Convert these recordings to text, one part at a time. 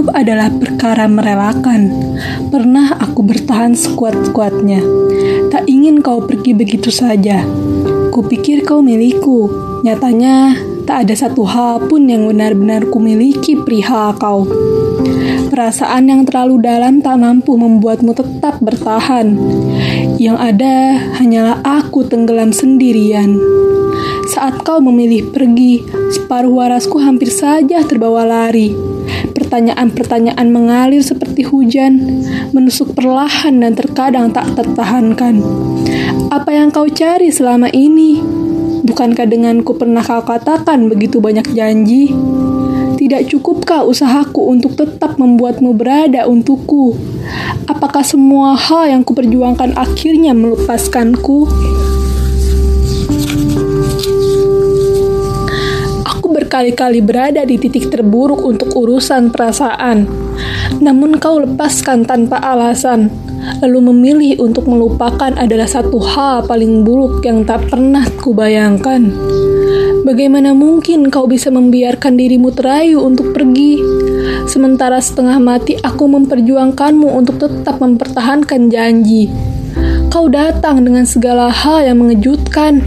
adalah perkara merelakan. Pernah aku bertahan sekuat-kuatnya. Tak ingin kau pergi begitu saja. Kupikir kau milikku. Nyatanya, tak ada satu hal pun yang benar-benar kumiliki perihal kau. Perasaan yang terlalu dalam tak mampu membuatmu tetap bertahan. Yang ada hanyalah aku tenggelam sendirian. Saat kau memilih pergi, separuh warasku hampir saja terbawa lari. Pertanyaan-pertanyaan mengalir seperti hujan, menusuk perlahan dan terkadang tak tertahankan. Apa yang kau cari selama ini? Bukankah denganku pernah kau katakan begitu banyak janji? Tidak cukupkah usahaku untuk tetap membuatmu berada untukku? Apakah semua hal yang kuperjuangkan akhirnya melepaskanku? Berkali-kali berada di titik terburuk untuk urusan perasaan. Namun kau lepaskan tanpa alasan, lalu memilih untuk melupakan adalah satu hal paling buruk yang tak pernah kubayangkan. Bagaimana mungkin kau bisa membiarkan dirimu terayu untuk pergi, sementara setengah mati aku memperjuangkanmu untuk tetap mempertahankan janji. Kau datang dengan segala hal yang mengejutkan,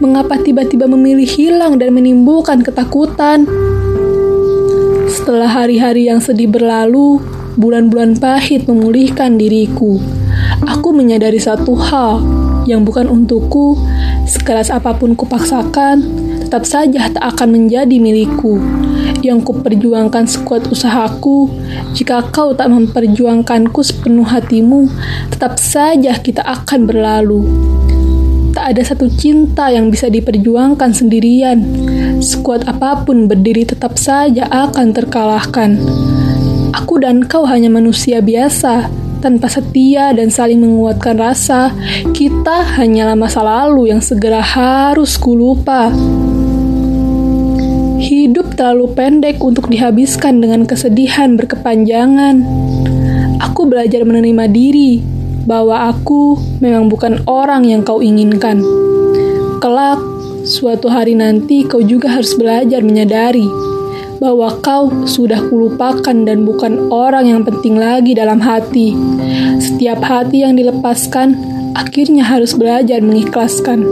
mengapa tiba-tiba memilih hilang dan menimbulkan ketakutan. Setelah hari-hari yang sedih berlalu, bulan-bulan pahit memulihkan diriku. Aku menyadari satu hal yang bukan untukku, sekeras apa pun kupaksakan, tetap saja tak akan menjadi milikku. Yang kuperjuangkan sekuat usahaku, jika kau tak memperjuangkanku sepenuh hatimu, tetap saja kita akan berlalu. Ada satu cinta yang bisa diperjuangkan sendirian. Sekuat apa pun berdiri tetap saja akan terkalahkan. Aku dan kau hanya manusia biasa, tanpa setia dan saling menguatkan rasa. Kita hanyalah masa lalu yang segera harus kulupa. Hidup terlalu pendek untuk dihabiskan dengan kesedihan berkepanjangan. Aku belajar menerima diri bahwa aku memang bukan orang yang kau inginkan. Kelak, suatu hari nanti kau juga harus belajar menyadari bahwa kau sudah kulupakan dan bukan orang yang penting lagi dalam hati. Setiap hati yang dilepaskan akhirnya harus belajar mengikhlaskan.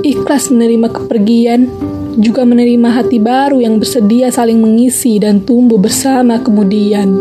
Ikhlas menerima kepergian, juga menerima hati baru yang bersedia saling mengisi dan tumbuh bersama kemudian.